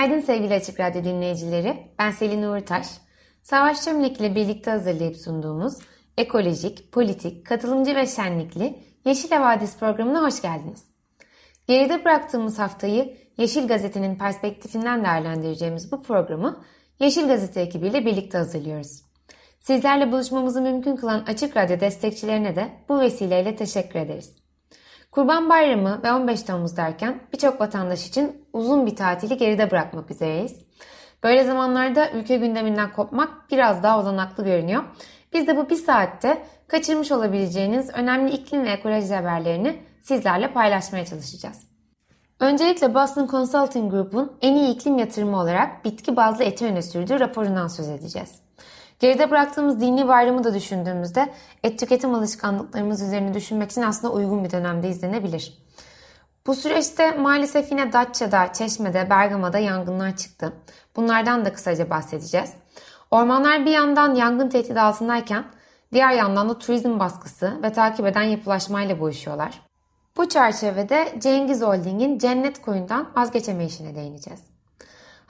Günaydın sevgili Açık Radyo dinleyicileri. Ben Selin Uğurtaş. Savaş Çömlek ile birlikte hazırlayıp sunduğumuz ekolojik, politik, katılımcı ve şenlikli Yeşil Havadis programına hoş geldiniz. Geride bıraktığımız haftayı Yeşil Gazete'nin perspektifinden değerlendireceğimiz bu programı Yeşil Gazete ekibiyle birlikte hazırlıyoruz. Sizlerle buluşmamızı mümkün kılan Açık Radyo destekçilerine de bu vesileyle teşekkür ederiz. Kurban Bayramı ve 15 Temmuz derken birçok vatandaş için uzun bir tatili geride bırakmak üzereyiz. Böyle zamanlarda ülke gündeminden kopmak biraz daha olanaklı görünüyor. Biz de bu bir saatte kaçırmış olabileceğiniz önemli iklim ve ekoloji haberlerini sizlerle paylaşmaya çalışacağız. Öncelikle Boston Consulting Group'un en iyi iklim yatırımı olarak bitki bazlı eti öne sürdüğü raporundan söz edeceğiz. Geride bıraktığımız dini bayramı da düşündüğümüzde et tüketim alışkanlıklarımız üzerine düşünmek için aslında uygun bir dönemde izlenebilir. Bu süreçte maalesef yine Datça'da, Çeşme'de, Bergama'da yangınlar çıktı. Bunlardan da kısaca bahsedeceğiz. Ormanlar bir yandan yangın tehdidi altındayken diğer yandan da turizm baskısı ve takip eden yapılaşmayla boğuşuyorlar. Bu çerçevede Cengiz Holding'in Cennet Koyun'dan vazgeçemeyişine değineceğiz.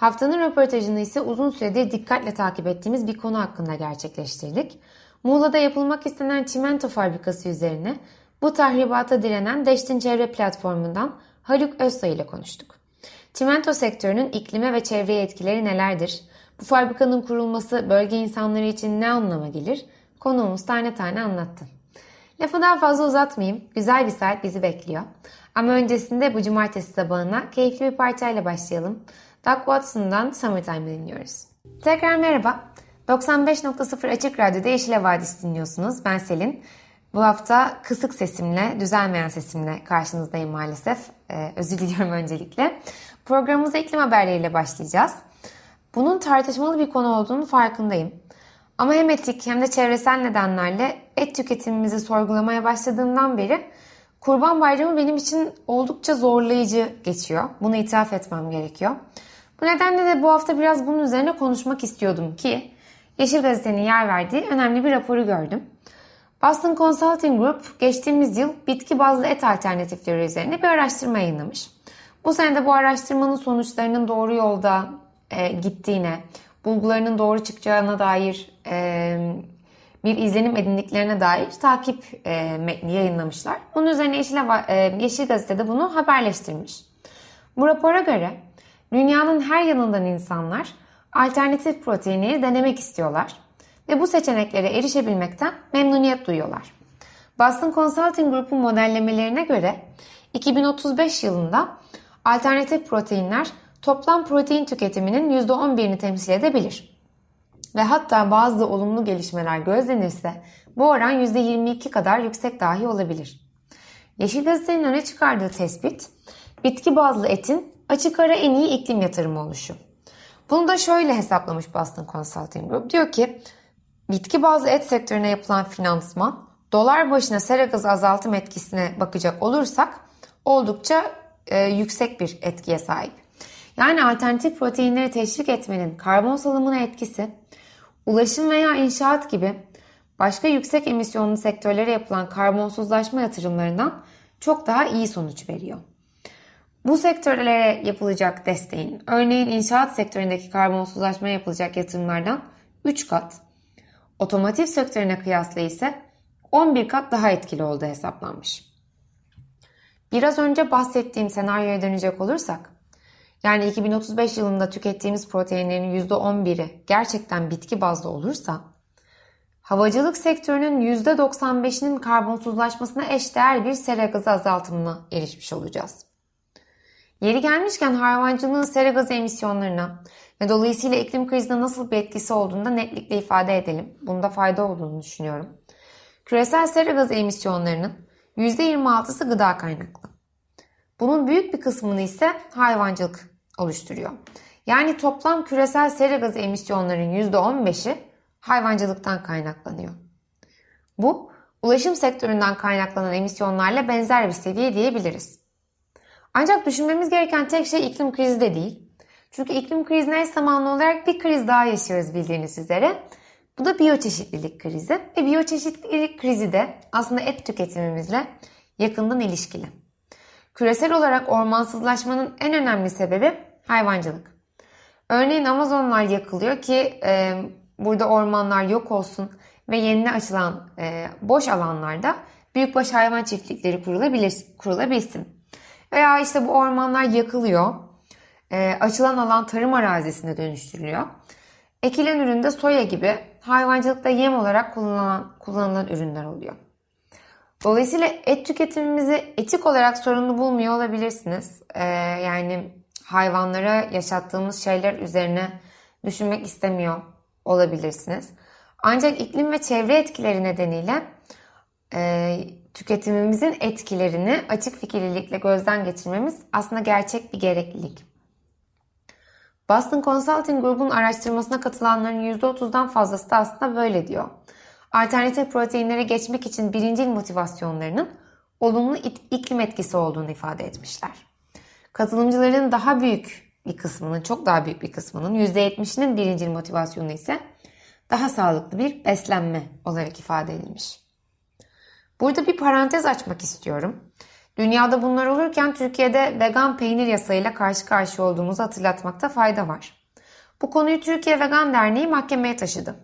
Haftanın röportajını ise uzun süredir dikkatle takip ettiğimiz bir konu hakkında gerçekleştirdik. Muğla'da yapılmak istenen çimento fabrikası üzerine bu tahribata direnen Deştin Çevre Platformu'ndan Haluk Özsoy ile konuştuk. Çimento sektörünün iklime ve çevreye etkileri nelerdir? Bu fabrikanın kurulması bölge insanları için ne anlama gelir? Konuğumuz tane tane anlattı. Lafı daha fazla uzatmayayım. Güzel bir saat bizi bekliyor. Ama öncesinde bu cumartesi sabahına keyifli bir parçayla başlayalım. Doug Watson'dan Summertime dinliyoruz. Tekrar merhaba. 95.0 Açık Radyo'da Yeşil Havadis dinliyorsunuz. Ben Selin. Bu hafta kısık sesimle, düzelmeyen sesimle karşınızdayım maalesef. Ee, özür diliyorum öncelikle. Programımıza iklim haberleriyle başlayacağız. Bunun tartışmalı bir konu olduğunu farkındayım. Ama hem etik hem de çevresel nedenlerle et tüketimimizi sorgulamaya başladığımdan beri Kurban Bayramı benim için oldukça zorlayıcı geçiyor. Bunu itiraf etmem gerekiyor. Bu nedenle de bu hafta biraz bunun üzerine konuşmak istiyordum ki Yeşil Gazete'nin yer verdiği önemli bir raporu gördüm. Boston Consulting Group geçtiğimiz yıl bitki bazlı et alternatifleri üzerine bir araştırma yayınlamış. Bu sene de bu araştırmanın sonuçlarının doğru yolda e, gittiğine, bulgularının doğru çıkacağına dair e, bir izlenim edindiklerine dair takip e, metni yayınlamışlar. Bunun üzerine Yeşil, e, Yeşil Gazete'de bunu haberleştirmiş. Bu rapora göre dünyanın her yanından insanlar alternatif proteinleri denemek istiyorlar ve bu seçeneklere erişebilmekten memnuniyet duyuyorlar. Boston Consulting Group'un modellemelerine göre 2035 yılında alternatif proteinler toplam protein tüketiminin %11'ini temsil edebilir. Ve hatta bazı olumlu gelişmeler gözlenirse bu oran %22 kadar yüksek dahi olabilir. Yeşil Gazete'nin öne çıkardığı tespit, bitki bazlı etin açık ara en iyi iklim yatırımı oluşu. Bunu da şöyle hesaplamış Boston Consulting Group. Diyor ki bitki bazlı et sektörüne yapılan finansman dolar başına sera gazı azaltım etkisine bakacak olursak oldukça e, yüksek bir etkiye sahip. Yani alternatif proteinleri teşvik etmenin karbon salımına etkisi, ulaşım veya inşaat gibi başka yüksek emisyonlu sektörlere yapılan karbonsuzlaşma yatırımlarından çok daha iyi sonuç veriyor. Bu sektörlere yapılacak desteğin, örneğin inşaat sektöründeki karbonsuzlaşmaya yapılacak yatırımlardan 3 kat, otomotiv sektörüne kıyasla ise 11 kat daha etkili olduğu hesaplanmış. Biraz önce bahsettiğim senaryoya dönecek olursak, yani 2035 yılında tükettiğimiz proteinlerin %11'i gerçekten bitki bazlı olursa, havacılık sektörünün %95'inin karbonsuzlaşmasına eşdeğer bir sera gazı azaltımına erişmiş olacağız. Yeri gelmişken hayvancılığın sera gazı emisyonlarına ve dolayısıyla iklim krizine nasıl bir etkisi olduğunu da netlikle ifade edelim. Bunda fayda olduğunu düşünüyorum. Küresel sera gazı emisyonlarının %26'sı gıda kaynaklı. Bunun büyük bir kısmını ise hayvancılık oluşturuyor. Yani toplam küresel sera gazı emisyonlarının %15'i hayvancılıktan kaynaklanıyor. Bu ulaşım sektöründen kaynaklanan emisyonlarla benzer bir seviye diyebiliriz. Ancak düşünmemiz gereken tek şey iklim krizi de değil. Çünkü iklim krizine eş zamanlı olarak bir kriz daha yaşıyoruz bildiğiniz üzere. Bu da biyoçeşitlilik krizi. Ve biyoçeşitlilik krizi de aslında et tüketimimizle yakından ilişkili. Küresel olarak ormansızlaşmanın en önemli sebebi hayvancılık. Örneğin Amazonlar yakılıyor ki e, burada ormanlar yok olsun ve yenine açılan e, boş alanlarda büyükbaş hayvan çiftlikleri kurulabilir, kurulabilsin. Veya işte bu ormanlar yakılıyor, e, açılan alan tarım arazisine dönüştürülüyor. Ekilen üründe soya gibi hayvancılıkta yem olarak kullanılan, kullanılan ürünler oluyor. Dolayısıyla et tüketimimizi etik olarak sorunlu bulmuyor olabilirsiniz. Ee, yani hayvanlara yaşattığımız şeyler üzerine düşünmek istemiyor olabilirsiniz. Ancak iklim ve çevre etkileri nedeniyle e, tüketimimizin etkilerini açık fikirlilikle gözden geçirmemiz aslında gerçek bir gereklilik. Boston Consulting Group'un araştırmasına katılanların %30'dan fazlası da aslında böyle diyor. Alternatif proteinlere geçmek için birincil motivasyonlarının olumlu iklim etkisi olduğunu ifade etmişler. Katılımcıların daha büyük bir kısmının, çok daha büyük bir kısmının %70'inin birincil motivasyonu ise daha sağlıklı bir beslenme olarak ifade edilmiş. Burada bir parantez açmak istiyorum. Dünyada bunlar olurken Türkiye'de vegan peynir yasayıyla karşı karşıya olduğumuzu hatırlatmakta fayda var. Bu konuyu Türkiye Vegan Derneği mahkemeye taşıdı.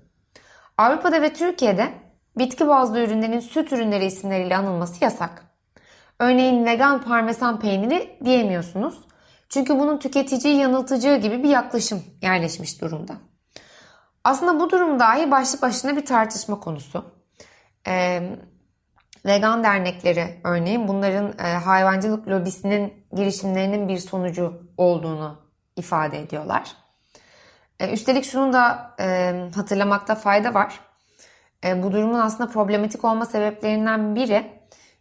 Avrupa'da ve Türkiye'de bitki bazlı ürünlerin süt ürünleri isimleriyle anılması yasak. Örneğin vegan parmesan peyniri diyemiyorsunuz. Çünkü bunun tüketiciyi yanıltıcı gibi bir yaklaşım yerleşmiş durumda. Aslında bu durum dahi başlı başına bir tartışma konusu. Ee, vegan dernekleri örneğin bunların e, hayvancılık lobisinin girişimlerinin bir sonucu olduğunu ifade ediyorlar. E, üstelik şunu da e, hatırlamakta fayda var. E, bu durumun aslında problematik olma sebeplerinden biri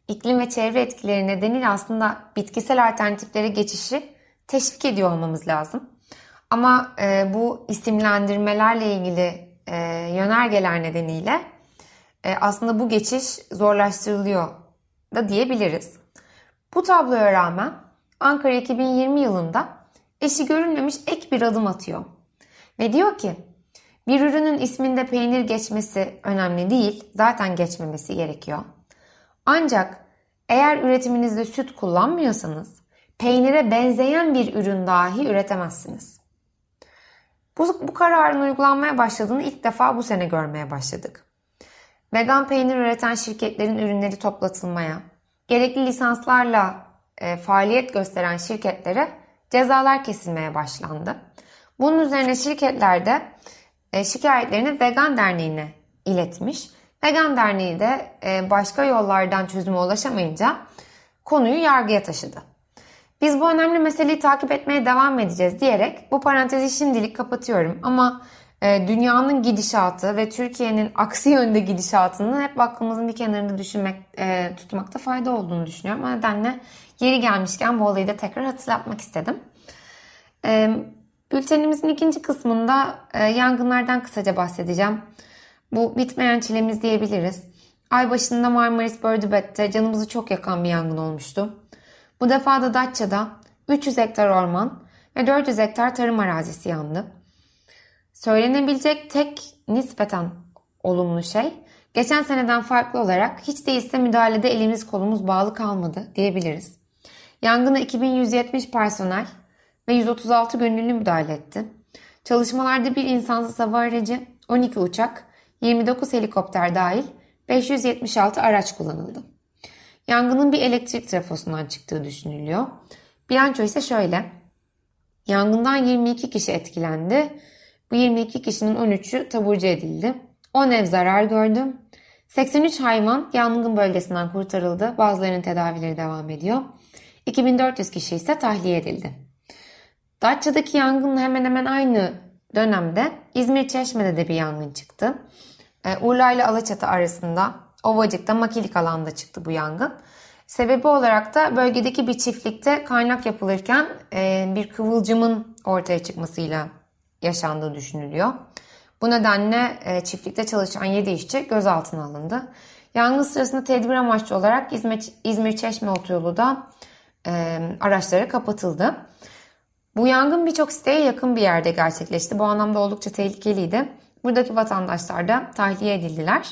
iklim ve çevre etkileri nedeniyle aslında bitkisel alternatiflere geçişi teşvik ediyor olmamız lazım. Ama e, bu isimlendirmelerle ilgili e, yönergeler nedeniyle aslında bu geçiş zorlaştırılıyor da diyebiliriz. Bu tabloya rağmen Ankara 2020 yılında eşi görülmemiş ek bir adım atıyor. Ve diyor ki bir ürünün isminde peynir geçmesi önemli değil, zaten geçmemesi gerekiyor. Ancak eğer üretiminizde süt kullanmıyorsanız peynire benzeyen bir ürün dahi üretemezsiniz. Bu, bu kararın uygulanmaya başladığını ilk defa bu sene görmeye başladık. Vegan peynir üreten şirketlerin ürünleri toplatılmaya, gerekli lisanslarla e, faaliyet gösteren şirketlere cezalar kesilmeye başlandı. Bunun üzerine şirketler de e, şikayetlerini Vegan Derneği'ne iletmiş. Vegan Derneği de e, başka yollardan çözüme ulaşamayınca konuyu yargıya taşıdı. Biz bu önemli meseleyi takip etmeye devam edeceğiz diyerek bu parantezi şimdilik kapatıyorum. Ama dünyanın gidişatı ve Türkiye'nin aksi yönde gidişatını hep aklımızın bir kenarında düşünmek, e, tutmakta fayda olduğunu düşünüyorum. O nedenle yeri gelmişken bu olayı da tekrar hatırlatmak istedim. E, bültenimizin ikinci kısmında e, yangınlardan kısaca bahsedeceğim. Bu bitmeyen çilemiz diyebiliriz. Ay başında Marmaris Bördübet'te canımızı çok yakan bir yangın olmuştu. Bu defa da Datça'da 300 hektar orman ve 400 hektar tarım arazisi yandı. Söylenebilecek tek nispeten olumlu şey geçen seneden farklı olarak hiç değilse müdahalede elimiz kolumuz bağlı kalmadı diyebiliriz. Yangına 2170 personel ve 136 gönüllü müdahale etti. Çalışmalarda bir insansız hava aracı, 12 uçak, 29 helikopter dahil 576 araç kullanıldı. Yangının bir elektrik trafosundan çıktığı düşünülüyor. Bilanço ise şöyle. Yangından 22 kişi etkilendi. Bu 22 kişinin 13'ü taburcu edildi. 10 ev zarar gördü. 83 hayvan yangın bölgesinden kurtarıldı. Bazılarının tedavileri devam ediyor. 2400 kişi ise tahliye edildi. Datça'daki yangınla hemen hemen aynı dönemde İzmir Çeşme'de de bir yangın çıktı. Urla ile Alaçatı arasında Ovacık'ta makilik alanda çıktı bu yangın. Sebebi olarak da bölgedeki bir çiftlikte kaynak yapılırken e, bir kıvılcımın ortaya çıkmasıyla yaşandığı düşünülüyor. Bu nedenle e, çiftlikte çalışan 7 işçi gözaltına alındı. Yangın sırasında tedbir amaçlı olarak İzmir, İzmir Çeşme Otoyolu da e, araçlara kapatıldı. Bu yangın birçok siteye yakın bir yerde gerçekleşti. Bu anlamda oldukça tehlikeliydi. Buradaki vatandaşlar da tahliye edildiler.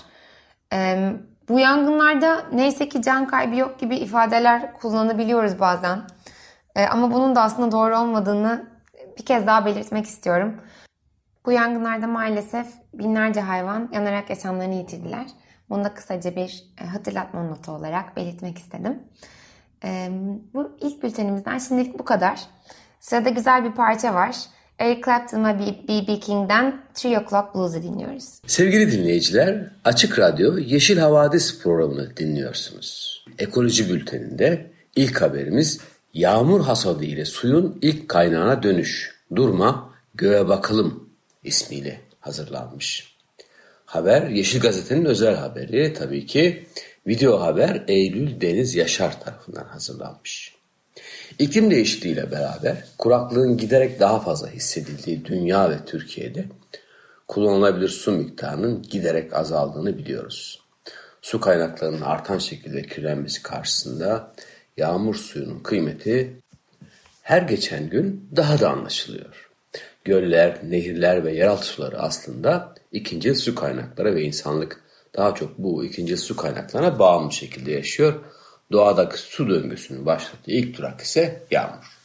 E, bu yangınlarda neyse ki can kaybı yok gibi ifadeler kullanabiliyoruz bazen. E, ama bunun da aslında doğru olmadığını bir kez daha belirtmek istiyorum. Bu yangınlarda maalesef binlerce hayvan yanarak yaşamlarını yitirdiler. Bunu da kısaca bir e, hatırlatma notu olarak belirtmek istedim. E, bu ilk bültenimizden şimdilik bu kadar. Sırada güzel bir parça var. Eric Clapton ve B.B. King'den Three O'Clock Blues'u dinliyoruz. Sevgili dinleyiciler, Açık Radyo Yeşil Havadis programını dinliyorsunuz. Ekoloji Bülteni'nde ilk haberimiz yağmur hasadı ile suyun ilk kaynağına dönüş. Durma, göğe bakalım ismiyle hazırlanmış. Haber Yeşil Gazete'nin özel haberi tabii ki video haber Eylül Deniz Yaşar tarafından hazırlanmış. İklim değişikliğiyle beraber kuraklığın giderek daha fazla hissedildiği dünya ve Türkiye'de kullanılabilir su miktarının giderek azaldığını biliyoruz. Su kaynaklarının artan şekilde kirlenmesi karşısında yağmur suyunun kıymeti her geçen gün daha da anlaşılıyor. Göller, nehirler ve yeraltı suları aslında ikinci su kaynakları ve insanlık daha çok bu ikinci su kaynaklarına bağımlı şekilde yaşıyor. Doğadaki su döngüsünün başlattığı ilk durak ise yağmur.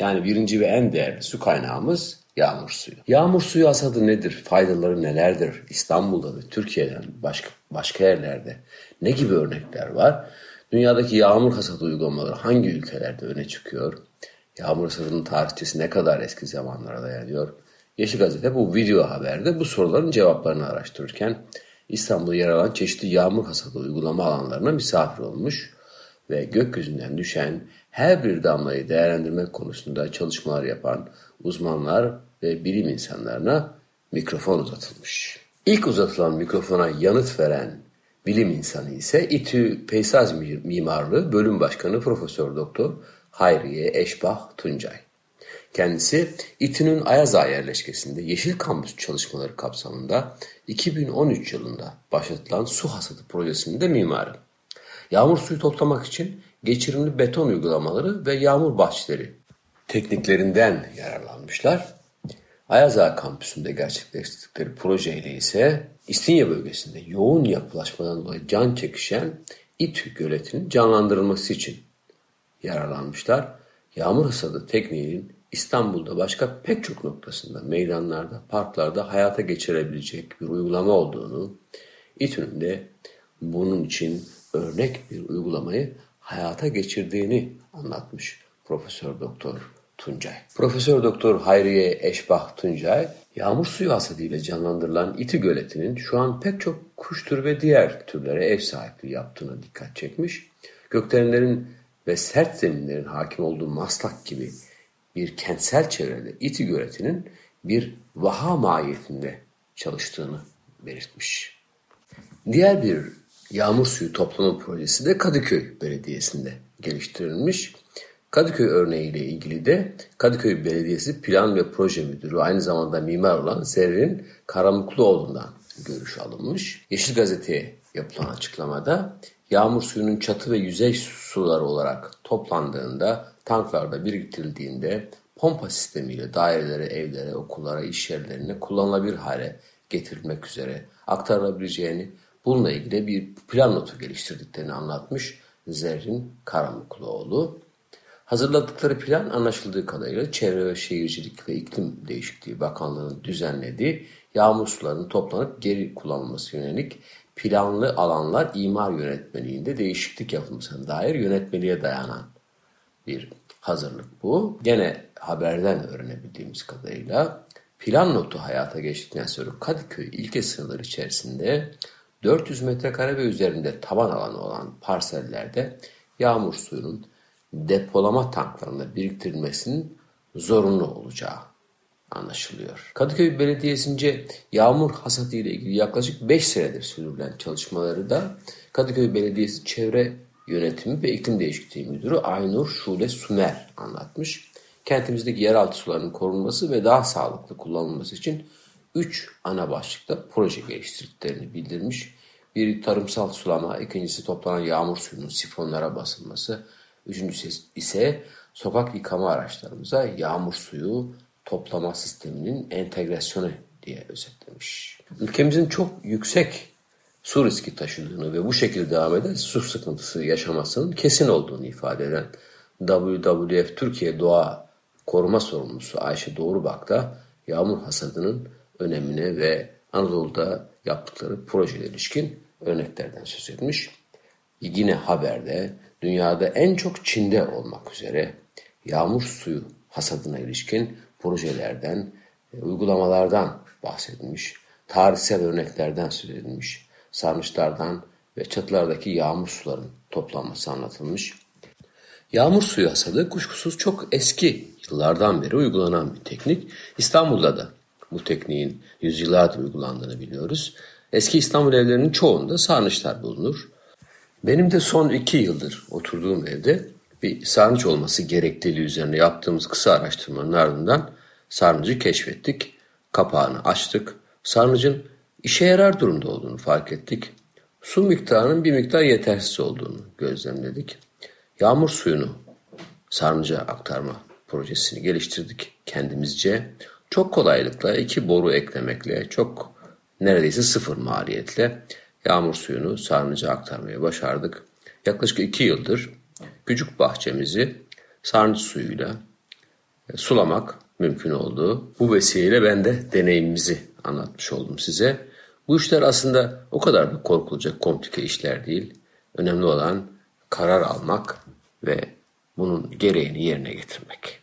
Yani birinci ve en değerli su kaynağımız yağmur suyu. Yağmur suyu hasadı nedir? Faydaları nelerdir? İstanbul'da ve Türkiye'den başka, başka yerlerde ne gibi örnekler var? Dünyadaki yağmur hasadı uygulamaları hangi ülkelerde öne çıkıyor? Yağmur hasadının tarihçesi ne kadar eski zamanlara dayanıyor? Yeşil Gazete bu video haberde bu soruların cevaplarını araştırırken İstanbul'da yer alan çeşitli yağmur hasadı uygulama alanlarına misafir olmuş ve gökyüzünden düşen her bir damlayı değerlendirmek konusunda çalışmalar yapan uzmanlar ve bilim insanlarına mikrofon uzatılmış. İlk uzatılan mikrofona yanıt veren bilim insanı ise İTÜ Peyzaj Mimarlığı Bölüm Başkanı Profesör Doktor Hayriye Eşbah Tuncay. Kendisi İTÜ'nün Ayaza yerleşkesinde Yeşil Kampüs çalışmaları kapsamında 2013 yılında başlatılan su hasadı projesinin de mimarı. Yağmur suyu toplamak için geçirimli beton uygulamaları ve yağmur bahçeleri tekniklerinden yararlanmışlar. Ayaza kampüsünde gerçekleştirdikleri projeyle ise İstinye bölgesinde yoğun yapılaşmadan dolayı can çekişen İTÜ göletinin canlandırılması için yararlanmışlar. Yağmur hasadı tekniğinin İstanbul'da başka pek çok noktasında, meydanlarda, parklarda hayata geçirebilecek bir uygulama olduğunu, İTÜ'nün de bunun için örnek bir uygulamayı hayata geçirdiğini anlatmış Profesör Doktor Tuncay. Profesör Doktor Hayriye Eşbah Tuncay, yağmur suyu hasadıyla canlandırılan İti Göleti'nin şu an pek çok kuş tür ve diğer türlere ev sahipliği yaptığına dikkat çekmiş. Gökdelenlerin ve sert zeminlerin hakim olduğu Maslak gibi bir kentsel çevrede İti Göleti'nin bir vaha mahiyetinde çalıştığını belirtmiş. Diğer bir yağmur suyu toplama projesi de Kadıköy Belediyesi'nde geliştirilmiş. Kadıköy örneğiyle ilgili de Kadıköy Belediyesi Plan ve Proje Müdürü aynı zamanda mimar olan Zerrin Karamukluoğlu'ndan görüş alınmış. Yeşil Gazete'ye yapılan açıklamada yağmur suyunun çatı ve yüzey suları olarak toplandığında, tanklarda biriktirildiğinde pompa sistemiyle dairelere, evlere, okullara, iş yerlerine kullanılabilir hale getirilmek üzere aktarılabileceğini, bununla ilgili bir plan notu geliştirdiklerini anlatmış Zerrin Karamukluoğlu. Hazırladıkları plan anlaşıldığı kadarıyla Çevre ve Şehircilik ve İklim Değişikliği Bakanlığı'nın düzenlediği yağmur sularının toplanıp geri kullanılması yönelik planlı alanlar imar yönetmeliğinde değişiklik yapılmasına dair yönetmeliğe dayanan bir hazırlık bu. Gene haberden öğrenebildiğimiz kadarıyla plan notu hayata geçtikten sonra Kadıköy ilke sınırları içerisinde 400 metrekare ve üzerinde taban alanı olan parsellerde yağmur suyunun depolama tanklarında biriktirilmesinin zorunlu olacağı anlaşılıyor. Kadıköy Belediyesi'nce yağmur hasatı ile ilgili yaklaşık 5 senedir sürdürülen çalışmaları da Kadıköy Belediyesi Çevre Yönetimi ve İklim Değişikliği Müdürü Aynur Şule Sumer anlatmış. Kentimizdeki yeraltı sularının korunması ve daha sağlıklı kullanılması için 3 ana başlıkta proje geliştirdiklerini bildirmiş. Bir tarımsal sulama, ikincisi toplanan yağmur suyunun sifonlara basılması, üçüncüsü ise sokak yıkama araçlarımıza yağmur suyu toplama sisteminin entegrasyonu diye özetlemiş. Ülkemizin çok yüksek su riski taşıdığını ve bu şekilde devam eden su sıkıntısı yaşamasının kesin olduğunu ifade eden WWF Türkiye Doğa Koruma Sorumlusu Ayşe Doğrubak da yağmur hasadının önemine ve Anadolu'da yaptıkları projeler ilişkin örneklerden söz etmiş. Yine haberde dünyada en çok Çin'de olmak üzere yağmur suyu hasadına ilişkin projelerden, e, uygulamalardan bahsedilmiş, tarihsel örneklerden söz edilmiş, sarnıçlardan ve çatılardaki yağmur suların toplanması anlatılmış. Yağmur suyu hasadı kuşkusuz çok eski yıllardan beri uygulanan bir teknik. İstanbul'da da bu tekniğin yüzyıllardır uygulandığını biliyoruz. Eski İstanbul evlerinin çoğunda sarnıçlar bulunur. Benim de son iki yıldır oturduğum evde bir sarnıç olması gerekliliği üzerine yaptığımız kısa araştırmanın ardından sarnıcı keşfettik. Kapağını açtık. Sarnıcın işe yarar durumda olduğunu fark ettik. Su miktarının bir miktar yetersiz olduğunu gözlemledik. Yağmur suyunu sarnıca aktarma projesini geliştirdik kendimizce. Çok kolaylıkla iki boru eklemekle çok neredeyse sıfır maliyetle yağmur suyunu sarnıca aktarmayı başardık. Yaklaşık iki yıldır küçük bahçemizi sarnıç suyuyla e, sulamak mümkün oldu. Bu vesileyle ben de deneyimimizi anlatmış oldum size. Bu işler aslında o kadar da korkulacak komplike işler değil. Önemli olan karar almak ve bunun gereğini yerine getirmek.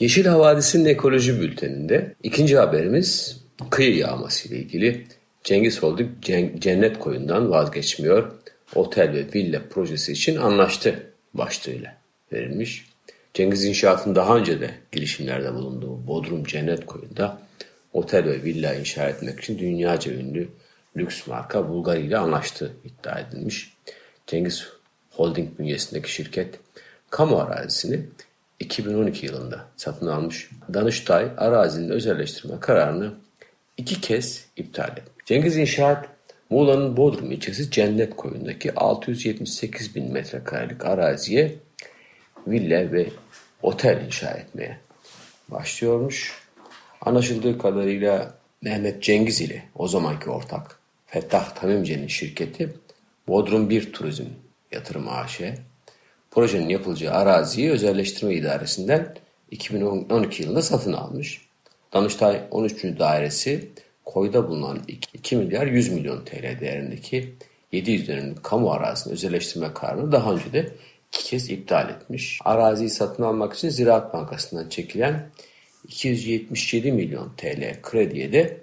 Yeşil Havadis'in ekoloji bülteninde ikinci haberimiz kıyı yağması ile ilgili. Cengiz Holding cennet koyundan vazgeçmiyor. Otel ve villa projesi için anlaştı başlığıyla verilmiş. Cengiz İnşaat'ın daha önce de girişimlerde bulunduğu Bodrum Cennet Koyu'nda otel ve villa inşa etmek için dünyaca ünlü lüks marka Bulgari ile anlaştığı iddia edilmiş. Cengiz Holding bünyesindeki şirket kamu arazisini 2012 yılında satın almış. Danıştay arazinin özelleştirme kararını iki kez iptal etmiş. Cengiz İnşaat Muğla'nın Bodrum ilçesi Cennet Koyu'ndaki 678 bin metrekarelik araziye villa ve otel inşa etmeye başlıyormuş. Anlaşıldığı kadarıyla Mehmet Cengiz ile o zamanki ortak Fettah Tamimce'nin şirketi Bodrum 1 Turizm Yatırım AŞ projenin yapılacağı araziyi özelleştirme idaresinden 2012 yılında satın almış. Danıştay 13. dairesi koyda bulunan 2 milyar 100 milyon TL değerindeki 700 dönümlük kamu arazisini özelleştirme kararını daha önce de iki kez iptal etmiş. Araziyi satın almak için Ziraat Bankası'ndan çekilen 277 milyon TL krediye de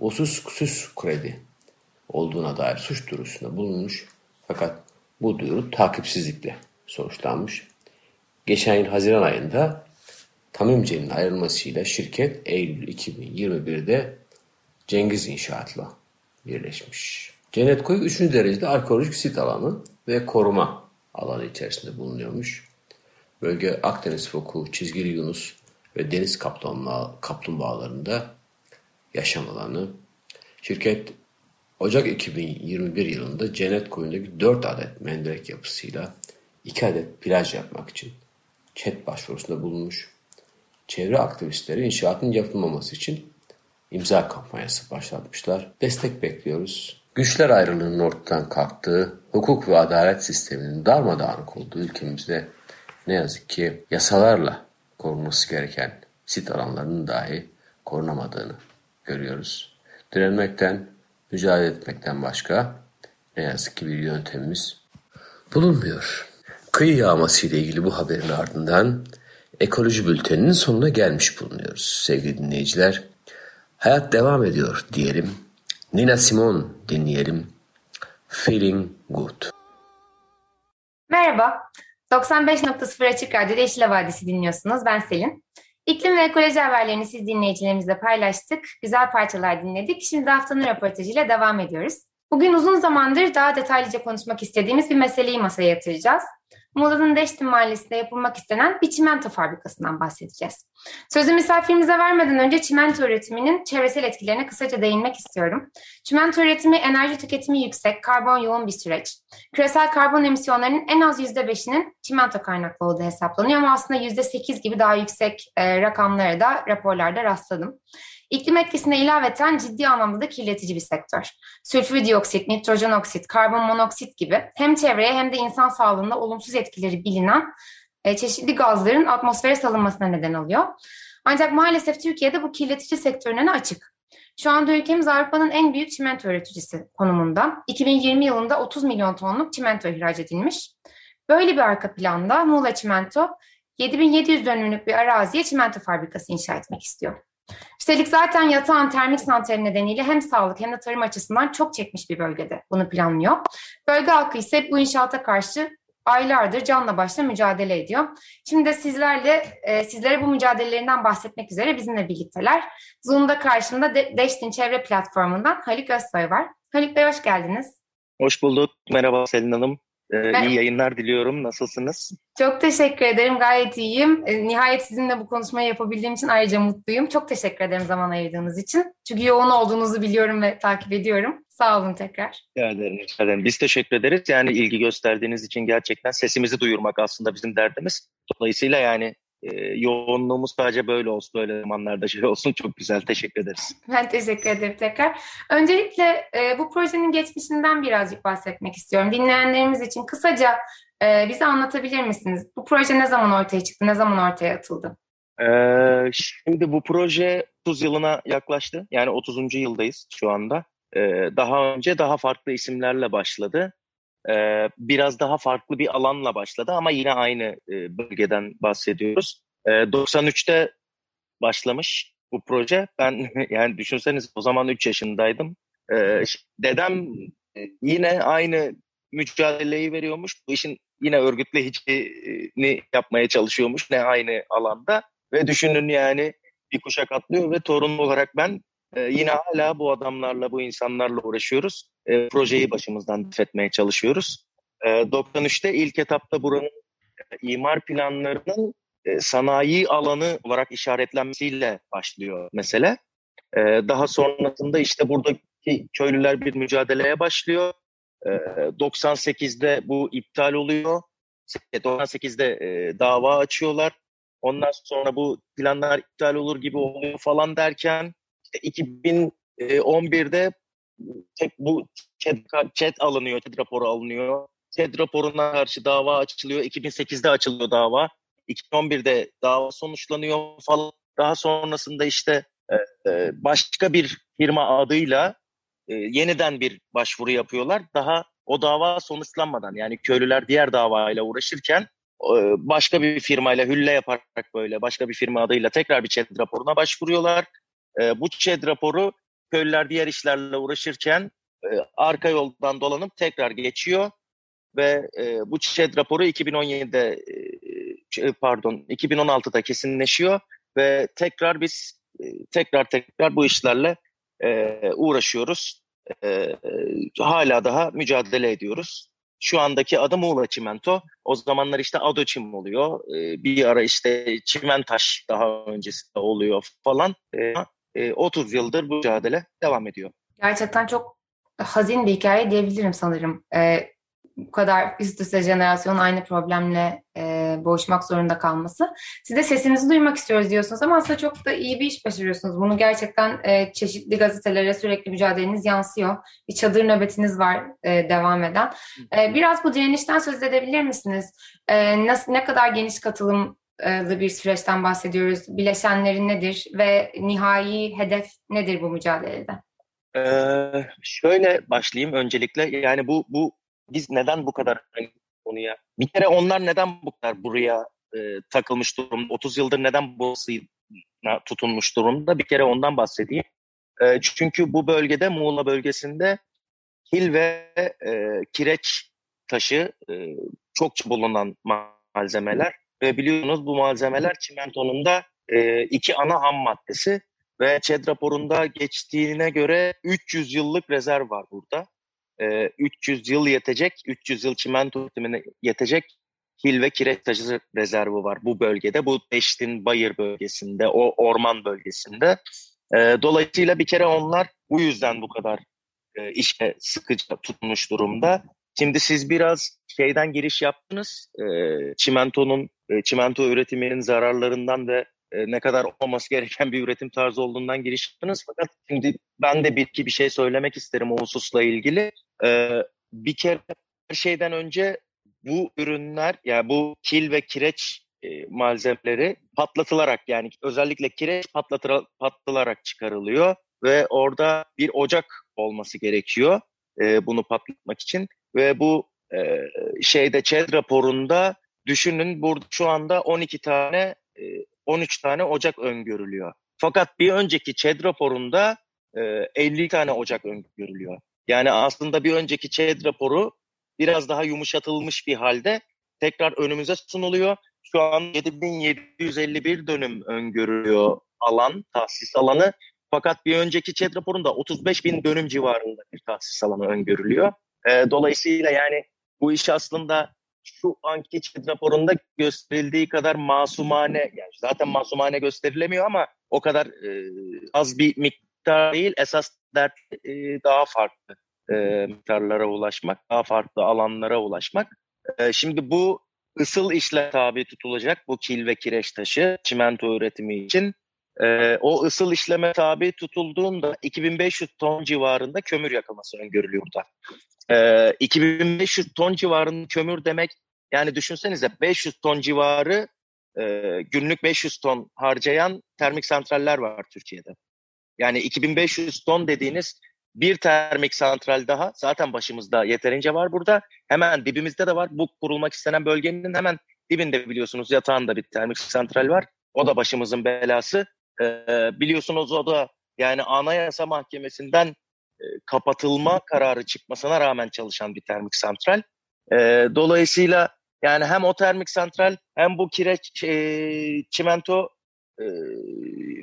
usus sus kredi olduğuna dair suç duyurusunda bulunmuş. Fakat bu duyuru takipsizlikle sonuçlanmış. Geçen yıl Haziran ayında Tamimce'nin ayrılmasıyla şirket Eylül 2021'de Cengiz İnşaat'la birleşmiş. Cennet Koyu 3. derecede arkeolojik sit alanı ve koruma alanı içerisinde bulunuyormuş. Bölge Akdeniz foku, çizgili yunus ve deniz kaplumbağalarında yaşam alanı. Şirket Ocak 2021 yılında Cennet Koyu'ndaki 4 adet mendirek yapısıyla 2 adet plaj yapmak için chat başvurusunda bulunmuş. Çevre aktivistleri inşaatın yapılmaması için imza kampanyası başlatmışlar. Destek bekliyoruz. Güçler ayrılığının ortadan kalktığı, hukuk ve adalet sisteminin darmadağınık olduğu ülkemizde ne yazık ki yasalarla korunması gereken sit alanlarının dahi korunamadığını görüyoruz. Direnmekten, mücadele etmekten başka ne yazık ki bir yöntemimiz bulunmuyor. Kıyı yağması ile ilgili bu haberin ardından ekoloji bülteninin sonuna gelmiş bulunuyoruz sevgili dinleyiciler. Hayat devam ediyor diyelim. Nina Simone dinleyelim. Feeling Good. Merhaba. 95.0 Açık Radyo'da Yeşil Vadisi dinliyorsunuz. Ben Selin. İklim ve ekoloji haberlerini siz dinleyicilerimizle paylaştık. Güzel parçalar dinledik. Şimdi haftanın röportajıyla devam ediyoruz. Bugün uzun zamandır daha detaylıca konuşmak istediğimiz bir meseleyi masaya yatıracağız. Muğla'nın Deşti Mahallesi'nde yapılmak istenen bir çimento fabrikasından bahsedeceğiz. Sözü misafirimize vermeden önce çimento üretiminin çevresel etkilerine kısaca değinmek istiyorum. Çimento üretimi enerji tüketimi yüksek, karbon yoğun bir süreç. Küresel karbon emisyonlarının en az %5'inin çimento kaynaklı olduğu hesaplanıyor ama aslında %8 gibi daha yüksek e, rakamlara da raporlarda rastladım. İklim etkisine ilaveten ciddi anlamda da kirletici bir sektör. Sülfür dioksit, nitrojen oksit, karbon monoksit gibi hem çevreye hem de insan sağlığında olumsuz etkileri bilinen e, çeşitli gazların atmosfere salınmasına neden oluyor. Ancak maalesef Türkiye'de bu kirletici sektörüne açık. Şu anda ülkemiz Avrupa'nın en büyük çimento üreticisi konumunda. 2020 yılında 30 milyon tonluk çimento ihraç edilmiş. Böyle bir arka planda Muğla Çimento 7700 dönümlük bir araziye çimento fabrikası inşa etmek istiyor. Üstelik zaten yatağın termik santrali nedeniyle hem sağlık hem de tarım açısından çok çekmiş bir bölgede bunu planlıyor. Bölge halkı ise bu inşaata karşı aylardır canla başla mücadele ediyor. Şimdi de sizlerle e, sizlere bu mücadelelerinden bahsetmek üzere bizimle birlikteler. Zoom'da karşımda De Deştin Çevre Platformu'ndan Haluk Özsoy var. Haluk Bey hoş geldiniz. Hoş bulduk. Merhaba Selin Hanım. Ee, ben... İyi yayınlar diliyorum. Nasılsınız? Çok teşekkür ederim. Gayet iyiyim. Ee, nihayet sizinle bu konuşmayı yapabildiğim için ayrıca mutluyum. Çok teşekkür ederim zaman ayırdığınız için. Çünkü yoğun olduğunuzu biliyorum ve takip ediyorum. Sağ olun tekrar. Rica ederim, rica ederim. Biz teşekkür ederiz. Yani ilgi gösterdiğiniz için gerçekten sesimizi duyurmak aslında bizim derdimiz. Dolayısıyla yani e, yoğunluğumuz sadece böyle olsun, böyle zamanlarda şey olsun. Çok güzel, teşekkür ederiz. Ben teşekkür ederim tekrar. Öncelikle e, bu projenin geçmişinden birazcık bahsetmek istiyorum. Dinleyenlerimiz için kısaca e, bize anlatabilir misiniz? Bu proje ne zaman ortaya çıktı, ne zaman ortaya atıldı? Ee, şimdi bu proje 30 yılına yaklaştı. Yani 30. yıldayız şu anda. Ee, daha önce daha farklı isimlerle başladı e, biraz daha farklı bir alanla başladı ama yine aynı e, bölgeden bahsediyoruz. E, 93'te başlamış bu proje. Ben yani düşünseniz o zaman 3 yaşındaydım. E, dedem yine aynı mücadeleyi veriyormuş. Bu işin yine örgütleyicini yapmaya çalışıyormuş ne aynı alanda. Ve düşünün yani bir kuşak atlıyor ve torun olarak ben e, yine hala bu adamlarla, bu insanlarla uğraşıyoruz. E, projeyi başımızdan etmeye çalışıyoruz. E, 93'te ilk etapta buranın e, imar planlarının e, sanayi alanı olarak işaretlenmesiyle başlıyor mesele. E, daha sonrasında işte buradaki köylüler bir mücadeleye başlıyor. E, 98'de bu iptal oluyor. 98'de e, dava açıyorlar. Ondan sonra bu planlar iptal olur gibi oluyor falan derken 2011'de tek bu chat, chat alınıyor, chat raporu alınıyor. Chat raporuna karşı dava açılıyor. 2008'de açılıyor dava. 2011'de dava sonuçlanıyor falan. Daha sonrasında işte e, e, başka bir firma adıyla e, yeniden bir başvuru yapıyorlar. Daha o dava sonuçlanmadan yani köylüler diğer davayla uğraşırken başka bir firmayla hülle yaparak böyle başka bir firma adıyla tekrar bir chat raporuna başvuruyorlar. E, bu ÇED raporu köylüler diğer işlerle uğraşırken e, arka yoldan dolanıp tekrar geçiyor ve e, bu ÇED raporu 2017'de e, pardon 2016'da kesinleşiyor ve tekrar biz e, tekrar tekrar bu işlerle e, uğraşıyoruz. E, e, hala daha mücadele ediyoruz. Şu andaki adı Muğla Çimento. O zamanlar işte Adoçim oluyor. E, bir ara işte Çimentaş daha öncesinde oluyor falan. E, 30 e, yıldır bu mücadele devam ediyor. Gerçekten çok hazin bir hikaye diyebilirim sanırım. Ee, bu kadar üst üste jenerasyon aynı problemle e, boğuşmak zorunda kalması. Siz de sesinizi duymak istiyoruz diyorsunuz ama aslında çok da iyi bir iş başarıyorsunuz. Bunu gerçekten e, çeşitli gazetelere sürekli mücadeleniz yansıyor. Bir çadır nöbetiniz var e, devam eden. E, biraz bu direnişten söz edebilir misiniz? E, nasıl Ne kadar geniş katılım bir süreçten bahsediyoruz. Bileşenleri nedir ve nihai hedef nedir bu mücadelede? Ee, şöyle başlayayım öncelikle. Yani bu bu biz neden bu kadar hani konuya bir kere onlar neden bu kadar buraya e, takılmış durumda? 30 yıldır neden bu tutunmuş durumda? Bir kere ondan bahsedeyim. E, çünkü bu bölgede Muğla bölgesinde kil ve e, kireç taşı e, çokça bulunan malzemeler ve biliyorsunuz bu malzemeler çimentonun da e, iki ana ham maddesi ve ÇED raporunda geçtiğine göre 300 yıllık rezerv var burada. e, 300 yıl yetecek, 300 yıl çimento üretimine yetecek kil ve kireç taşı rezervi var bu bölgede. Bu Beştin Bayır bölgesinde, o orman bölgesinde. E, dolayısıyla bir kere onlar bu yüzden bu kadar e, işe sıkıcı tutmuş durumda. Şimdi siz biraz şeyden giriş yaptınız. E, çimentonun, e, çimento üretiminin zararlarından ve e, ne kadar olmaması gereken bir üretim tarzı olduğundan giriş yaptınız. Fakat şimdi ben de bir iki bir şey söylemek isterim o hususla ilgili. E, bir kere her şeyden önce bu ürünler yani bu kil ve kireç malzemeleri patlatılarak yani özellikle kireç patlatı, patlatılarak çıkarılıyor ve orada bir ocak olması gerekiyor e, bunu patlatmak için ve bu e, şeyde ÇED raporunda düşünün burada şu anda 12 tane e, 13 tane ocak öngörülüyor. Fakat bir önceki ÇED raporunda e, 50 tane ocak öngörülüyor. Yani aslında bir önceki ÇED raporu biraz daha yumuşatılmış bir halde tekrar önümüze sunuluyor. Şu an 7751 dönüm öngörülüyor alan, tahsis alanı. Fakat bir önceki ÇED raporunda 35 bin dönüm civarında bir tahsis alanı öngörülüyor. E, dolayısıyla yani bu iş aslında şu anki ÇED raporunda gösterildiği kadar masumane, yani zaten masumane gösterilemiyor ama o kadar e, az bir miktar değil. Esas dert e, daha farklı e, miktarlara ulaşmak, daha farklı alanlara ulaşmak. E, şimdi bu ısıl işle tabi tutulacak bu kil ve kireç taşı çimento üretimi için. E, o ısıl işleme tabi tutulduğunda 2500 ton civarında kömür yakılması öngörülüyor burada. E, 2500 ton civarında kömür demek yani düşünsenize 500 ton civarı e, günlük 500 ton harcayan termik santraller var Türkiye'de. Yani 2500 ton dediğiniz bir termik santral daha zaten başımızda yeterince var burada. Hemen dibimizde de var. Bu kurulmak istenen bölgenin hemen dibinde biliyorsunuz yatağında bir termik santral var. O da başımızın belası. Ee, biliyorsunuz o da yani Anayasa Mahkemesi'nden kapatılma kararı çıkmasına rağmen çalışan bir termik santral. E, dolayısıyla yani hem o termik santral hem bu kireç e, çimento e,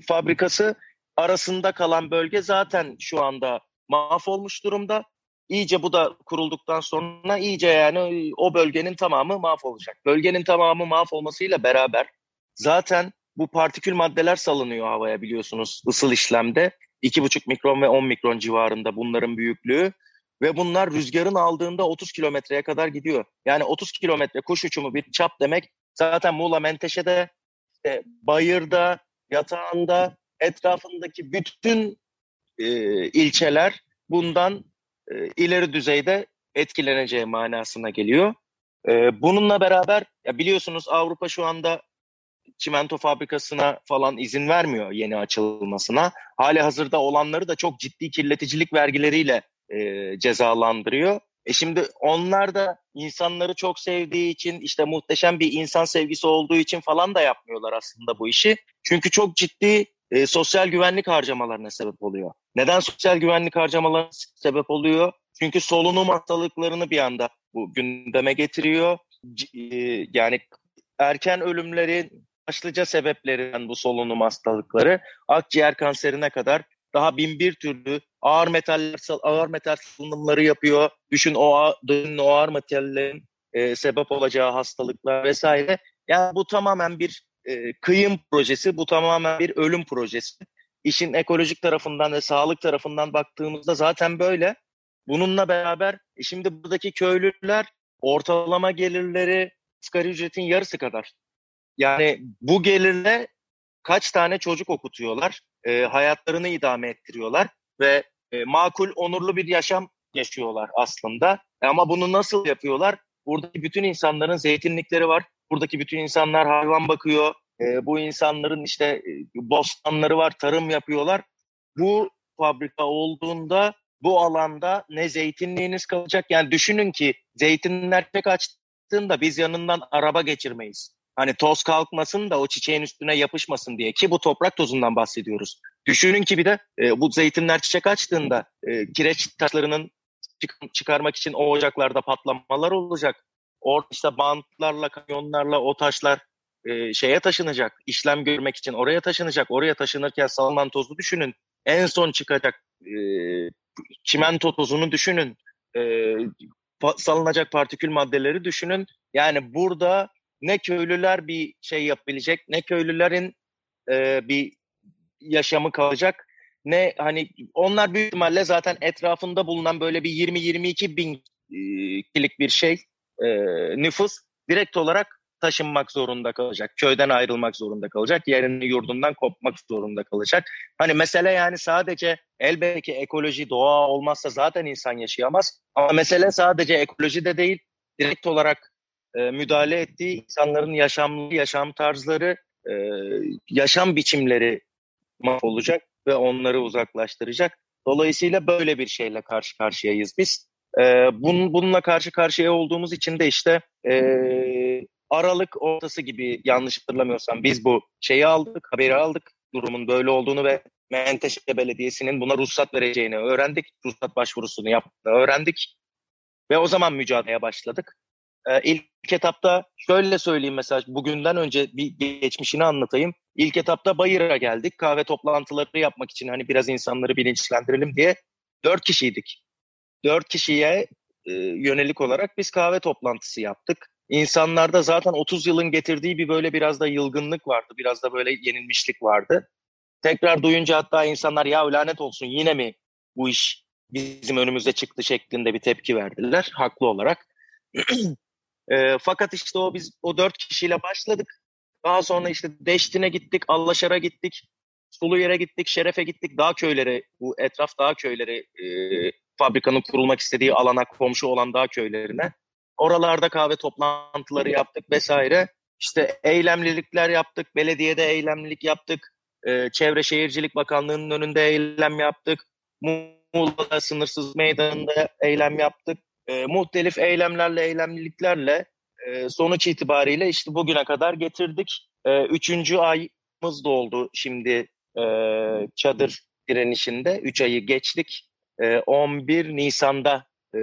fabrikası arasında kalan bölge zaten şu anda mahvolmuş durumda. İyice bu da kurulduktan sonra iyice yani o bölgenin tamamı mahvolacak. Bölgenin tamamı mahvolmasıyla beraber zaten bu partikül maddeler salınıyor havaya biliyorsunuz ısıl işlemde. 2,5 mikron ve 10 mikron civarında bunların büyüklüğü ve bunlar rüzgarın aldığında 30 kilometreye kadar gidiyor. Yani 30 kilometre kuş uçumu bir çap demek zaten Muğla Menteşe'de, işte Bayır'da, Yatağında, etrafındaki bütün e, ilçeler bundan e, ileri düzeyde etkileneceği manasına geliyor. E, bununla beraber ya biliyorsunuz Avrupa şu anda çimento fabrikasına falan izin vermiyor yeni açılmasına. Hali hazırda olanları da çok ciddi kirleticilik vergileriyle e, cezalandırıyor. E şimdi onlar da insanları çok sevdiği için işte muhteşem bir insan sevgisi olduğu için falan da yapmıyorlar aslında bu işi. Çünkü çok ciddi e, sosyal güvenlik harcamalarına sebep oluyor. Neden sosyal güvenlik harcamalarına sebep oluyor? Çünkü solunum hastalıklarını bir anda bu gündeme getiriyor. E, yani erken ölümlerin başlıca sebeplerinden bu solunum hastalıkları akciğer kanserine kadar daha bin bir türlü ağır metaller ağır metal salınımları yapıyor. Düşün o o ağır metallerin e, sebep olacağı hastalıklar vesaire. Yani bu tamamen bir e, kıyım projesi, bu tamamen bir ölüm projesi. İşin ekolojik tarafından ve sağlık tarafından baktığımızda zaten böyle. Bununla beraber e, şimdi buradaki köylüler ortalama gelirleri asgari ücretin yarısı kadar. Yani bu gelirle kaç tane çocuk okutuyorlar, e, hayatlarını idame ettiriyorlar ve e, makul, onurlu bir yaşam yaşıyorlar aslında. E, ama bunu nasıl yapıyorlar? Buradaki bütün insanların zeytinlikleri var, Buradaki bütün insanlar hayvan bakıyor. E, bu insanların işte e, bostanları var, tarım yapıyorlar. Bu fabrika olduğunda bu alanda ne zeytinliğiniz kalacak. Yani düşünün ki zeytinler pek açtığında biz yanından araba geçirmeyiz. Hani toz kalkmasın da o çiçeğin üstüne yapışmasın diye ki bu toprak tozundan bahsediyoruz. Düşünün ki bir de e, bu zeytinler çiçek açtığında e, kireç taşlarının çık- çıkarmak için o ocaklarda patlamalar olacak. Orada işte bantlarla, kamyonlarla o taşlar e, şeye taşınacak. işlem görmek için oraya taşınacak. Oraya taşınırken salman tozu düşünün. En son çıkacak e, çimento tozunu düşünün. e, salınacak partikül maddeleri düşünün. Yani burada ne köylüler bir şey yapabilecek, ne köylülerin e, bir yaşamı kalacak, ne hani onlar büyük ihtimalle zaten etrafında bulunan böyle bir 20-22 bin e, kişilik bir şey e, nüfus direkt olarak taşınmak zorunda kalacak. Köyden ayrılmak zorunda kalacak. Yerini yurdundan kopmak zorunda kalacak. Hani mesele yani sadece elbette ekoloji, doğa olmazsa zaten insan yaşayamaz. Ama mesele sadece ekoloji de değil. Direkt olarak e, müdahale ettiği insanların yaşamlı yaşam tarzları, e, yaşam biçimleri mahvolacak ve onları uzaklaştıracak. Dolayısıyla böyle bir şeyle karşı karşıyayız biz. E, bunun, bununla karşı karşıya olduğumuz için de işte e, Aralık ortası gibi yanlış hatırlamıyorsam biz bu şeyi aldık, haberi aldık durumun böyle olduğunu ve Menteşe Belediyesi'nin buna ruhsat vereceğini öğrendik. Ruhsat başvurusunu yaptığını öğrendik. Ve o zaman mücadeleye başladık. Ee, ilk etapta şöyle söyleyeyim mesela bugünden önce bir geçmişini anlatayım. İlk etapta Bayır'a geldik. Kahve toplantıları yapmak için hani biraz insanları bilinçlendirelim diye dört kişiydik. Dört kişiye e, yönelik olarak biz kahve toplantısı yaptık. İnsanlarda zaten 30 yılın getirdiği bir böyle biraz da yılgınlık vardı. Biraz da böyle yenilmişlik vardı. Tekrar duyunca hatta insanlar ya lanet olsun yine mi bu iş bizim önümüze çıktı şeklinde bir tepki verdiler. Haklı olarak. e, fakat işte o biz o dört kişiyle başladık. Daha sonra işte Deştin'e gittik, Allaşar'a gittik, Sulu yere gittik, Şeref'e gittik. Dağ köyleri, bu etraf dağ köyleri e, fabrikanın kurulmak istediği alana komşu olan dağ köylerine. Oralarda kahve toplantıları yaptık vesaire. İşte eylemlilikler yaptık, belediyede eylemlilik yaptık. Ee, Çevre Şehircilik Bakanlığı'nın önünde eylem yaptık. Muğla'da sınırsız meydanında eylem yaptık. Ee, muhtelif eylemlerle, eylemliliklerle e, sonuç itibariyle işte bugüne kadar getirdik. E, üçüncü ayımız doldu şimdi e, çadır direnişinde. Üç ayı geçtik. E, 11 Nisan'da e,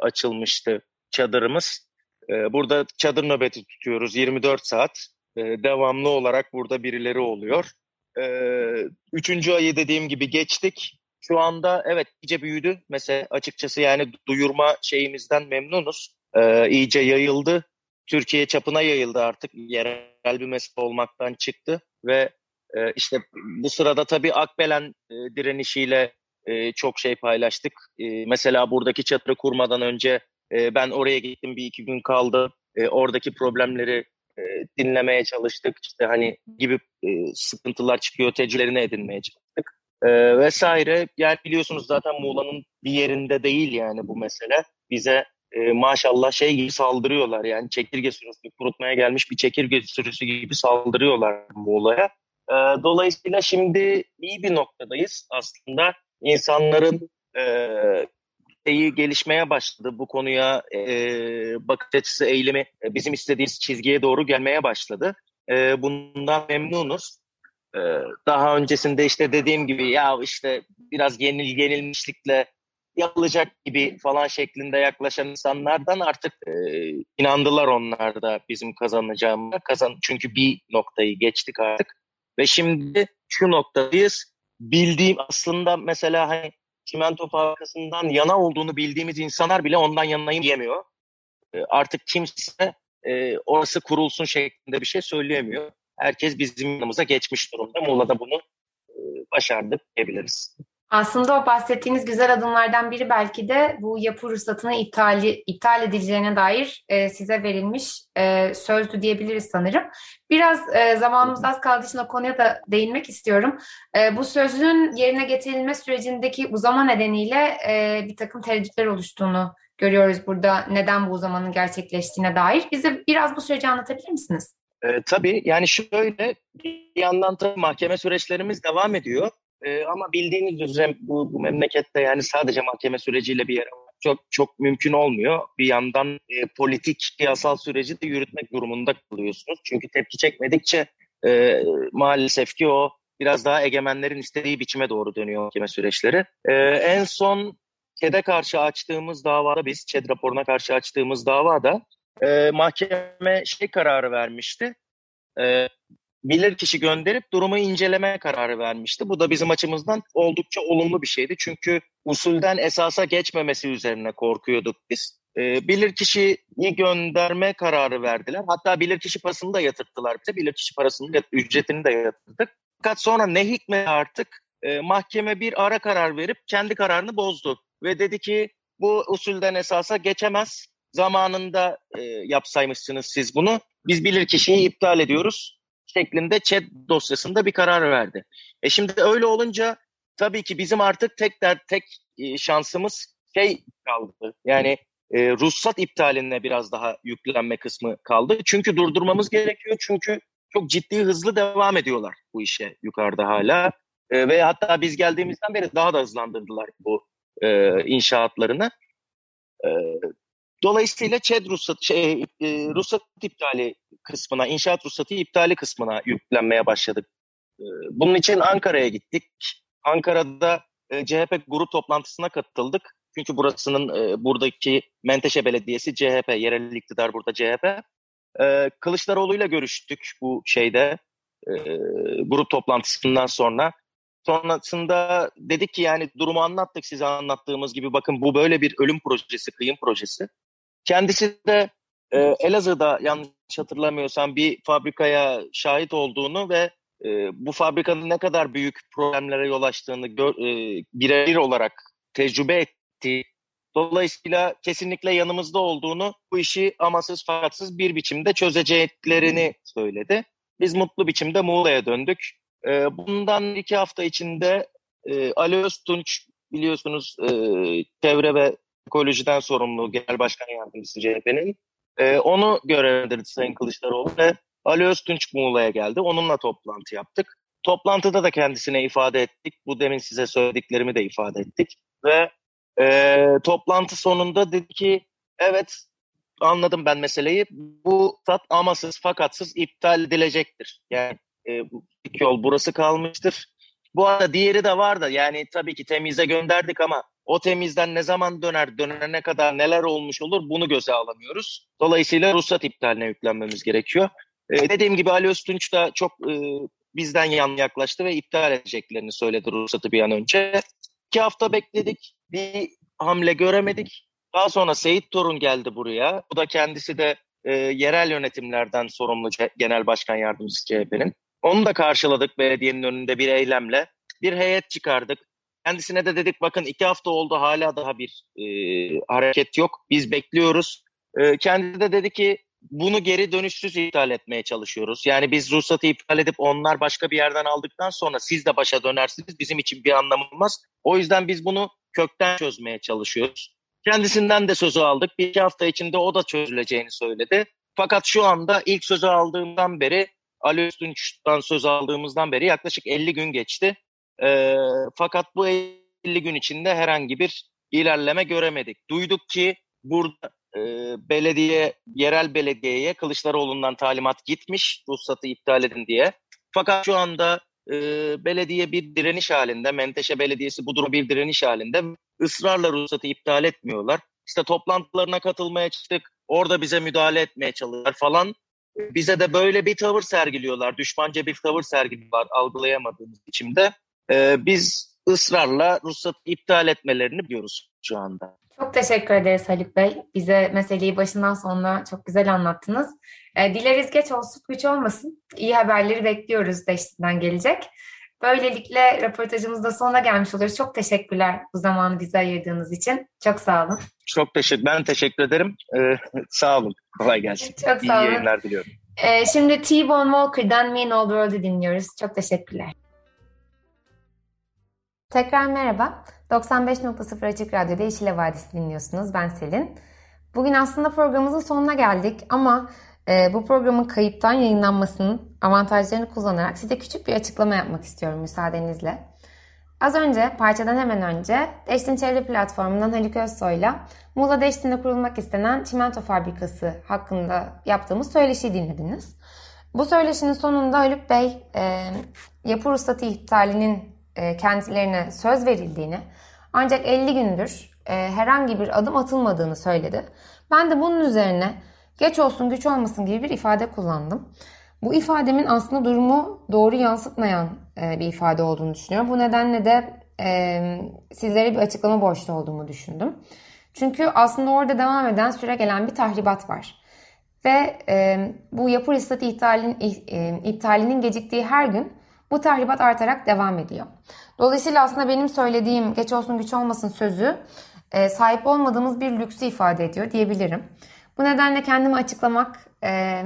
açılmıştı çadırımız. E, burada çadır nöbeti tutuyoruz 24 saat. E, devamlı olarak burada birileri oluyor. E, üçüncü ayı dediğim gibi geçtik. Şu anda evet iyice büyüdü. Mesela açıkçası yani duyurma şeyimizden memnunuz. E, iyice yayıldı. Türkiye çapına yayıldı artık. Yerel bir mesele olmaktan çıktı. Ve e, işte bu sırada tabii Akbelen e, direnişiyle e, çok şey paylaştık. E, mesela buradaki çadırı kurmadan önce e, ben oraya gittim bir iki gün kaldım. E, oradaki problemleri e, dinlemeye çalıştık. İşte hani gibi e, sıkıntılar çıkıyor, tecrübelerini edinmeye çalıştık. E, vesaire. Yani biliyorsunuz zaten Muğla'nın bir yerinde değil yani bu mesele. Bize e, maşallah şey gibi saldırıyorlar yani çekirge sürüsü, kurutmaya gelmiş bir çekirge sürüsü gibi saldırıyorlar Muğla'ya. E, dolayısıyla şimdi iyi bir noktadayız aslında. İnsanların e, şeyi gelişmeye başladı. Bu konuya e, bakış açısı, eğilimi e, bizim istediğimiz çizgiye doğru gelmeye başladı. E, bundan memnunuz. E, daha öncesinde işte dediğim gibi ya işte biraz yenil yenilmişlikle yapılacak gibi falan şeklinde yaklaşan insanlardan artık e, inandılar onlar da bizim kazanacağımıza. Kazan çünkü bir noktayı geçtik artık ve şimdi şu noktadayız. Bildiğim aslında mesela hani çimento fabrikasından yana olduğunu bildiğimiz insanlar bile ondan yanayım diyemiyor. E, artık kimse e, orası kurulsun şeklinde bir şey söyleyemiyor. Herkes bizim yanımıza geçmiş durumda. Muğla'da bunu e, başardık diyebiliriz. Aslında o bahsettiğiniz güzel adımlardan biri belki de bu yapı ruhsatının iptali, iptal edileceğine dair e, size verilmiş e, sözdü diyebiliriz sanırım. Biraz e, zamanımız az kaldığı için o konuya da değinmek istiyorum. E, bu sözün yerine getirilme sürecindeki uzama nedeniyle e, bir takım tereddütler oluştuğunu görüyoruz burada. Neden bu uzamanın gerçekleştiğine dair. Bize biraz bu süreci anlatabilir misiniz? E, tabii yani şöyle bir yandan tabii mahkeme süreçlerimiz devam ediyor. E, ama bildiğiniz üzere bu, bu memlekette yani sadece mahkeme süreciyle bir yere çok çok mümkün olmuyor. Bir yandan e, politik siyasal süreci de yürütmek durumunda kalıyorsunuz. Çünkü tepki çekmedikçe e, maalesef ki o biraz daha egemenlerin istediği biçime doğru dönüyor mahkeme süreçleri. E, en son ÇED'e karşı açtığımız davada biz, ÇED raporuna karşı açtığımız davada e, mahkeme şey kararı vermişti. E, bilir kişi gönderip durumu inceleme kararı vermişti. Bu da bizim açımızdan oldukça olumlu bir şeydi. Çünkü usulden esasa geçmemesi üzerine korkuyorduk biz. E, bilirkişiyi gönderme kararı verdiler. Hatta bilirkişi parasını da yatırttılar bize. Bilirkişi parasını ücretini de yatırdık. Fakat sonra ne hikmet artık e, mahkeme bir ara karar verip kendi kararını bozdu. Ve dedi ki bu usulden esasa geçemez. Zamanında e, yapsaymışsınız siz bunu. Biz bilirkişiyi iptal ediyoruz şeklinde chat dosyasında bir karar verdi. E şimdi öyle olunca tabii ki bizim artık tek der, tek e, şansımız şey kaldı. Yani e, ruhsat iptaline biraz daha yüklenme kısmı kaldı. Çünkü durdurmamız gerekiyor. Çünkü çok ciddi hızlı devam ediyorlar bu işe yukarıda hala. E, ve hatta biz geldiğimizden beri daha da hızlandırdılar bu e, inşaatlarını. E, dolayısıyla ÇED ruhsat, şey, e, ruhsat iptali kısmına, inşaat ruhsatı iptali kısmına yüklenmeye başladık. E, bunun için Ankara'ya gittik. Ankara'da e, CHP grup toplantısına katıldık. Çünkü burasının e, buradaki Menteşe Belediyesi CHP, yerel iktidar burada CHP. E, Kılıçdaroğlu'yla görüştük bu şeyde e, grup toplantısından sonra. Sonrasında dedik ki yani durumu anlattık size anlattığımız gibi bakın bu böyle bir ölüm projesi, kıyım projesi. Kendisi de e, Elazığ'da yanlış hatırlamıyorsam bir fabrikaya şahit olduğunu ve e, bu fabrikanın ne kadar büyük problemlere yol açtığını gör, e, birebir olarak tecrübe etti. Dolayısıyla kesinlikle yanımızda olduğunu, bu işi amasız fakatsız bir biçimde çözeceklerini söyledi. Biz mutlu biçimde Muğla'ya döndük. E, bundan iki hafta içinde e, Ali Öztunç biliyorsunuz e, çevre ve ekolojiden sorumlu genel başkan yardımcısı CHP'nin. E, onu görevlendirdi Sayın Kılıçdaroğlu ve Ali Öztunç Muğla'ya geldi. Onunla toplantı yaptık. Toplantıda da kendisine ifade ettik. Bu demin size söylediklerimi de ifade ettik. Ve e, toplantı sonunda dedi ki evet anladım ben meseleyi. Bu tat amasız fakatsız iptal edilecektir. Yani e, yol burası kalmıştır. Bu arada diğeri de var da yani tabii ki temize gönderdik ama o temizden ne zaman döner, dönene kadar neler olmuş olur bunu göze alamıyoruz. Dolayısıyla ruhsat iptaline yüklenmemiz gerekiyor. Ee, dediğim gibi Ali Öztunç da çok e, bizden yan yaklaştı ve iptal edeceklerini söyledi ruhsatı bir an önce. İki hafta bekledik, bir hamle göremedik. Daha sonra Seyit Torun geldi buraya. Bu da kendisi de e, yerel yönetimlerden sorumlu genel başkan yardımcısı CHP'nin. Onu da karşıladık belediyenin önünde bir eylemle. Bir heyet çıkardık. Kendisine de dedik bakın iki hafta oldu hala daha bir e, hareket yok. Biz bekliyoruz. E, kendisi de dedi ki bunu geri dönüşsüz iptal etmeye çalışıyoruz. Yani biz ruhsatı iptal edip onlar başka bir yerden aldıktan sonra siz de başa dönersiniz. Bizim için bir anlamı olmaz. O yüzden biz bunu kökten çözmeye çalışıyoruz. Kendisinden de sözü aldık. Bir iki hafta içinde o da çözüleceğini söyledi. Fakat şu anda ilk sözü aldığımdan beri Ali Öztunç'tan söz aldığımızdan beri yaklaşık 50 gün geçti. E, fakat bu 50 gün içinde herhangi bir ilerleme göremedik. Duyduk ki burada e, belediye, yerel belediyeye Kılıçdaroğlu'ndan talimat gitmiş ruhsatı iptal edin diye. Fakat şu anda e, belediye bir direniş halinde, Menteşe Belediyesi bu durum bir direniş halinde ısrarla ruhsatı iptal etmiyorlar. İşte toplantılarına katılmaya çıktık, orada bize müdahale etmeye çalışıyorlar falan. Bize de böyle bir tavır sergiliyorlar, düşmanca bir tavır sergiliyorlar algılayamadığımız biçimde. E, biz ısrarla ruhsat iptal etmelerini biliyoruz şu anda. Çok teşekkür ederiz Haluk Bey. Bize meseleyi başından sonuna çok güzel anlattınız. E, dileriz geç olsun, güç olmasın. İyi haberleri bekliyoruz Deşti'den gelecek. Böylelikle röportajımızda sonuna gelmiş oluyoruz. Çok teşekkürler bu zamanı bize ayırdığınız için. Çok sağ olun. Çok teşekkür Ben teşekkür ederim. Ee, sağ olun. Kolay gelsin. Çok sağ olun. İyi yayınlar diliyorum. Ee, şimdi T-Bone Walker'dan Me and Old World'ı dinliyoruz. Çok teşekkürler. Tekrar merhaba. 95.0 Açık Radyo'da Yeşil Vadisi dinliyorsunuz. Ben Selin. Bugün aslında programımızın sonuna geldik ama e, bu programın kayıttan yayınlanmasının avantajlarını kullanarak size küçük bir açıklama yapmak istiyorum müsaadenizle. Az önce, parçadan hemen önce Deştin Çevre Platformu'ndan Haluk Özsoy'la Muğla Deştin'de kurulmak istenen çimento fabrikası hakkında yaptığımız söyleşiyi dinlediniz. Bu söyleşinin sonunda Haluk Bey e, yapı ruhsatı iptalinin kendilerine söz verildiğini ancak 50 gündür e, herhangi bir adım atılmadığını söyledi. Ben de bunun üzerine geç olsun güç olmasın gibi bir ifade kullandım. Bu ifademin aslında durumu doğru yansıtmayan e, bir ifade olduğunu düşünüyorum. Bu nedenle de e, sizlere bir açıklama borçlu olduğumu düşündüm. Çünkü aslında orada devam eden süre gelen bir tahribat var. Ve e, bu yapı ruhsatı iptalinin, e, iptalinin geciktiği her gün bu tahribat artarak devam ediyor. Dolayısıyla aslında benim söylediğim geç olsun güç olmasın sözü e, sahip olmadığımız bir lüksü ifade ediyor diyebilirim. Bu nedenle kendimi açıklamak, e,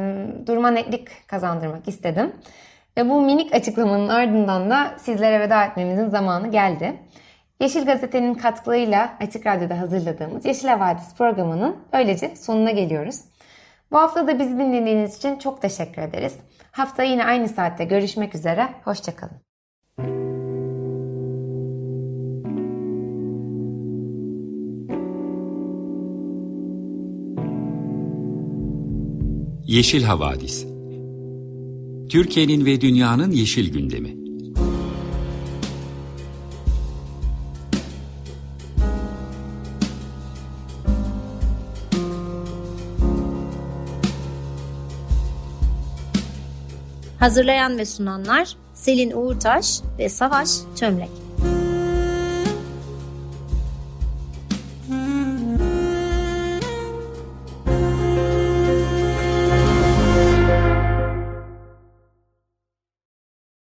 duruma netlik kazandırmak istedim. Ve bu minik açıklamanın ardından da sizlere veda etmemizin zamanı geldi. Yeşil Gazete'nin katkılarıyla Açık Radyo'da hazırladığımız Yeşil Havadis programının böylece sonuna geliyoruz. Bu hafta da bizi dinlediğiniz için çok teşekkür ederiz. Hafta yine aynı saatte görüşmek üzere. Hoşçakalın. Yeşil Havadis Türkiye'nin ve dünyanın yeşil gündemi. Hazırlayan ve sunanlar Selin Uğurtaş ve Savaş Çömlek.